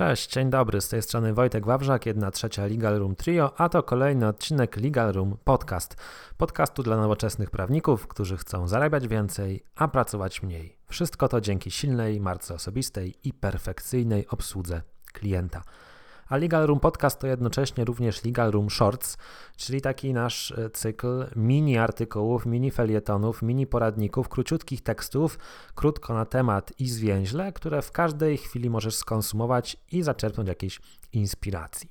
Cześć, dzień dobry, z tej strony Wojtek Wawrzak, jedna trzecia Legal Room Trio, a to kolejny odcinek Legal Room Podcast. Podcastu dla nowoczesnych prawników, którzy chcą zarabiać więcej, a pracować mniej. Wszystko to dzięki silnej marce osobistej i perfekcyjnej obsłudze klienta. A Legal Room Podcast to jednocześnie również Legal Room Shorts, czyli taki nasz e, cykl mini artykułów, mini felietonów, mini poradników, króciutkich tekstów, krótko na temat i zwięźle, które w każdej chwili możesz skonsumować i zaczerpnąć jakiejś inspiracji.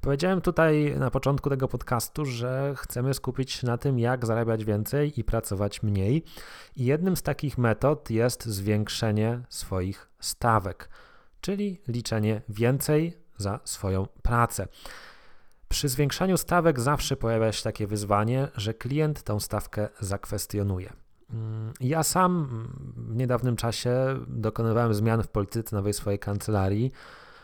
Powiedziałem tutaj na początku tego podcastu, że chcemy skupić się na tym, jak zarabiać więcej i pracować mniej. I jednym z takich metod jest zwiększenie swoich stawek, czyli liczenie więcej za swoją pracę. Przy zwiększaniu stawek zawsze pojawia się takie wyzwanie, że klient tą stawkę zakwestionuje. Mm, ja sam w niedawnym czasie dokonywałem zmian w polityce nowej swojej kancelarii,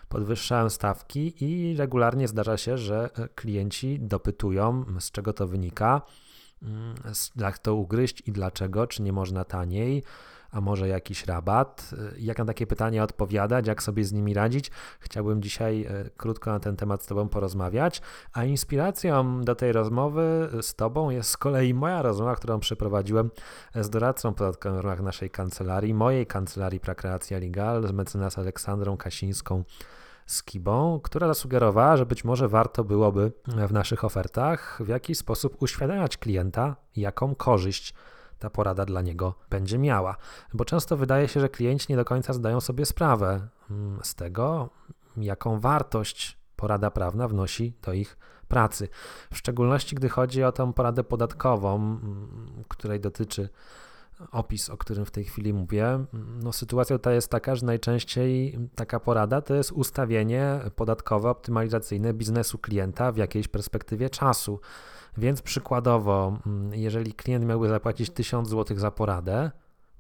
podwyższałem stawki i regularnie zdarza się, że klienci dopytują, z czego to wynika, jak to ugryźć i dlaczego, czy nie można taniej a może jakiś rabat? Jak na takie pytania odpowiadać, jak sobie z nimi radzić? Chciałbym dzisiaj e, krótko na ten temat z Tobą porozmawiać, a inspiracją do tej rozmowy z Tobą jest z kolei moja rozmowa, którą przeprowadziłem z doradcą podatkowym w ramach naszej kancelarii, mojej kancelarii Prakreacja Legal z mecenas Aleksandrą Kasińską z Kibą, która zasugerowała, że być może warto byłoby w naszych ofertach w jakiś sposób uświadamiać klienta, jaką korzyść ta porada dla niego będzie miała. Bo często wydaje się, że klienci nie do końca zdają sobie sprawę mm, z tego, jaką wartość porada prawna wnosi do ich pracy. W szczególności, gdy chodzi o tę poradę podatkową, mm, której dotyczy opis, o którym w tej chwili mówię, no sytuacja tutaj jest taka, że najczęściej taka porada to jest ustawienie podatkowe, optymalizacyjne biznesu klienta w jakiejś perspektywie czasu. Więc przykładowo, mm, jeżeli klient miałby zapłacić 1000 zł za poradę,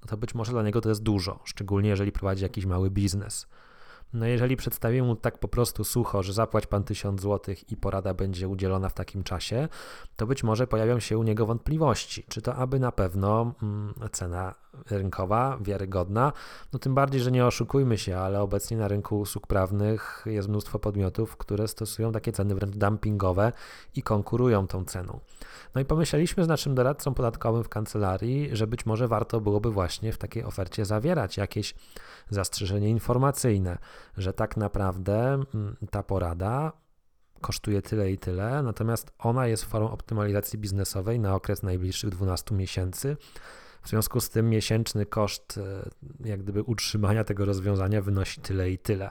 no to być może dla niego to jest dużo, szczególnie jeżeli prowadzi jakiś mały biznes. No jeżeli przedstawię mu tak po prostu sucho, że zapłać pan 1000 zł i porada będzie udzielona w takim czasie, to być może pojawią się u niego wątpliwości, czy to aby na pewno mm, cena rynkowa, wiarygodna, no tym bardziej, że nie oszukujmy się, ale obecnie na rynku usług prawnych jest mnóstwo podmiotów, które stosują takie ceny wręcz dumpingowe i konkurują tą ceną. No i pomyśleliśmy z naszym doradcą podatkowym w kancelarii, że być może warto byłoby właśnie w takiej ofercie zawierać jakieś zastrzeżenie informacyjne, że tak naprawdę mm, ta porada kosztuje tyle i tyle, natomiast ona jest formą optymalizacji biznesowej na okres najbliższych 12 miesięcy. W związku z tym miesięczny koszt e, jak gdyby utrzymania tego rozwiązania wynosi tyle i tyle.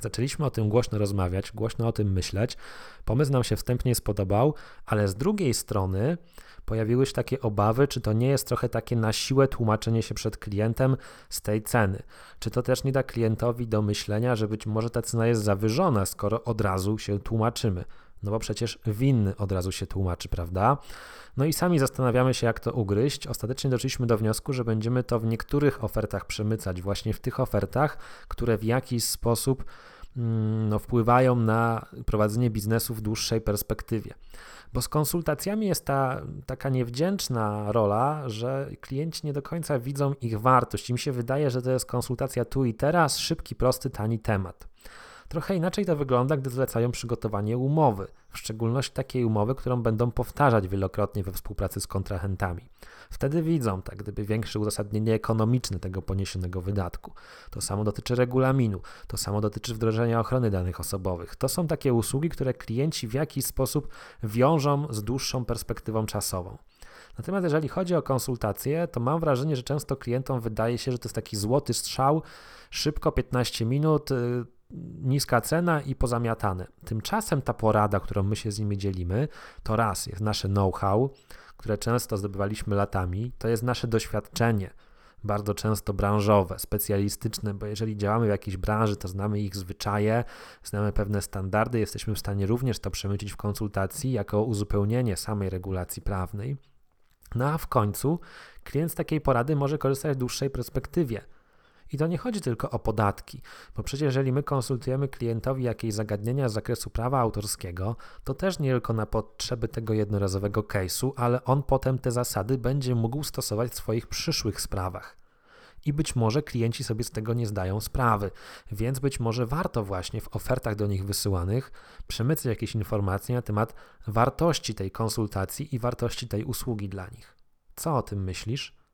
Zaczęliśmy o tym głośno rozmawiać, głośno o tym myśleć. Pomysł nam się wstępnie spodobał, ale z drugiej strony pojawiły się takie obawy, czy to nie jest trochę takie na siłę tłumaczenie się przed klientem z tej ceny. Czy to też nie da klientowi do myślenia, że być może ta cena jest zawyżona, skoro od razu się tłumaczymy. No bo przecież winny od razu się tłumaczy, prawda? No i sami zastanawiamy się, jak to ugryźć. Ostatecznie doszliśmy do wniosku, że będziemy to w niektórych ofertach przemycać, właśnie w tych ofertach, które w jakiś sposób mm, no, wpływają na prowadzenie biznesu w dłuższej perspektywie. Bo z konsultacjami jest ta taka niewdzięczna rola, że klienci nie do końca widzą ich wartość. Im się wydaje, że to jest konsultacja tu i teraz, szybki, prosty, tani temat. Trochę inaczej to wygląda, gdy zlecają przygotowanie umowy, w szczególności takiej umowy, którą będą powtarzać wielokrotnie we współpracy z kontrahentami. Wtedy widzą, tak gdyby większe uzasadnienie ekonomiczne tego poniesionego wydatku. To samo dotyczy regulaminu, to samo dotyczy wdrożenia ochrony danych osobowych. To są takie usługi, które klienci w jakiś sposób wiążą z dłuższą perspektywą czasową. Natomiast jeżeli chodzi o konsultacje, to mam wrażenie, że często klientom wydaje się, że to jest taki złoty strzał, szybko 15 minut, y, niska cena i pozamiatane. Tymczasem ta porada, którą my się z nimi dzielimy, to raz jest nasze know-how, które często zdobywaliśmy latami, to jest nasze doświadczenie, bardzo często branżowe, specjalistyczne, bo jeżeli działamy w jakiejś branży, to znamy ich zwyczaje, znamy pewne standardy, jesteśmy w stanie również to przemycić w konsultacji jako uzupełnienie samej regulacji prawnej. No a w końcu klient z takiej porady może korzystać w dłuższej perspektywie i to nie chodzi tylko o podatki, bo przecież jeżeli my konsultujemy klientowi jakieś zagadnienia z zakresu prawa autorskiego, to też nie tylko na potrzeby tego jednorazowego case'u, ale on potem te zasady będzie mógł stosować w swoich przyszłych sprawach. i być może klienci sobie z tego nie zdają sprawy, więc być może warto właśnie w ofertach do nich wysyłanych przemycać jakieś informacje na temat wartości tej konsultacji i wartości tej usługi dla nich. Co o tym myślisz?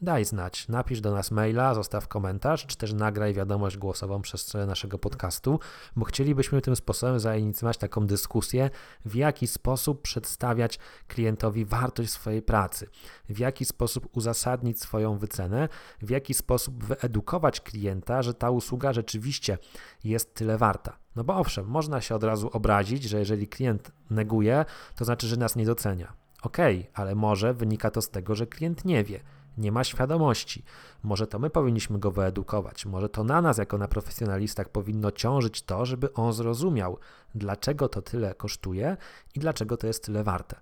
Daj znać, napisz do nas maila, zostaw komentarz, czy też nagraj wiadomość głosową przez stronę naszego podcastu, bo chcielibyśmy tym sposobem zainicjować taką dyskusję, w jaki sposób przedstawiać klientowi wartość swojej pracy, w jaki sposób uzasadnić swoją wycenę, w jaki sposób wyedukować klienta, że ta usługa rzeczywiście jest tyle warta. No bo owszem, można się od razu obrazić, że jeżeli klient neguje, to znaczy, że nas nie docenia. Okej, okay, ale może wynika to z tego, że klient nie wie nie ma świadomości. Może to my powinniśmy go wyedukować, może to na nas, jako na profesjonalistach, powinno ciążyć to, żeby on zrozumiał, dlaczego to tyle kosztuje i dlaczego to jest tyle warte.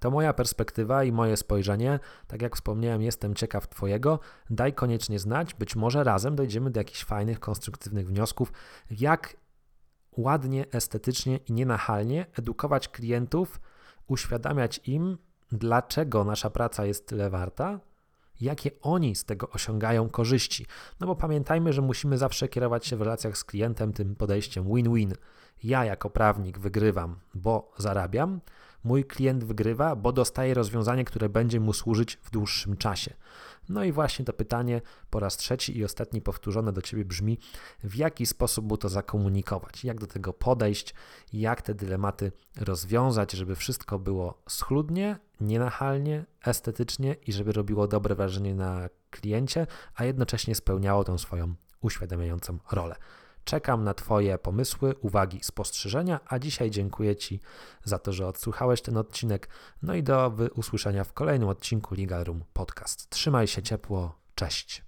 To moja perspektywa i moje spojrzenie. Tak jak wspomniałem, jestem ciekaw Twojego. Daj koniecznie znać, być może razem dojdziemy do jakichś fajnych, konstruktywnych wniosków, jak ładnie, estetycznie i nienachalnie edukować klientów, uświadamiać im, dlaczego nasza praca jest tyle warta, jakie oni z tego osiągają korzyści. No bo pamiętajmy, że musimy zawsze kierować się w relacjach z klientem tym podejściem win-win. Ja jako prawnik wygrywam, bo zarabiam, mój klient wygrywa, bo dostaje rozwiązanie, które będzie mu służyć w dłuższym czasie. No i właśnie to pytanie po raz trzeci i ostatni powtórzone do Ciebie brzmi, w jaki sposób mu to zakomunikować, jak do tego podejść, jak te dylematy rozwiązać, żeby wszystko było schludnie, nienachalnie, estetycznie i żeby robiło dobre wrażenie na kliencie, a jednocześnie spełniało tą swoją uświadamiającą rolę. Czekam na Twoje pomysły, uwagi, spostrzeżenia, a dzisiaj dziękuję Ci za to, że odsłuchałeś ten odcinek. No i do usłyszenia w kolejnym odcinku Legal Room Podcast. Trzymaj się ciepło, cześć.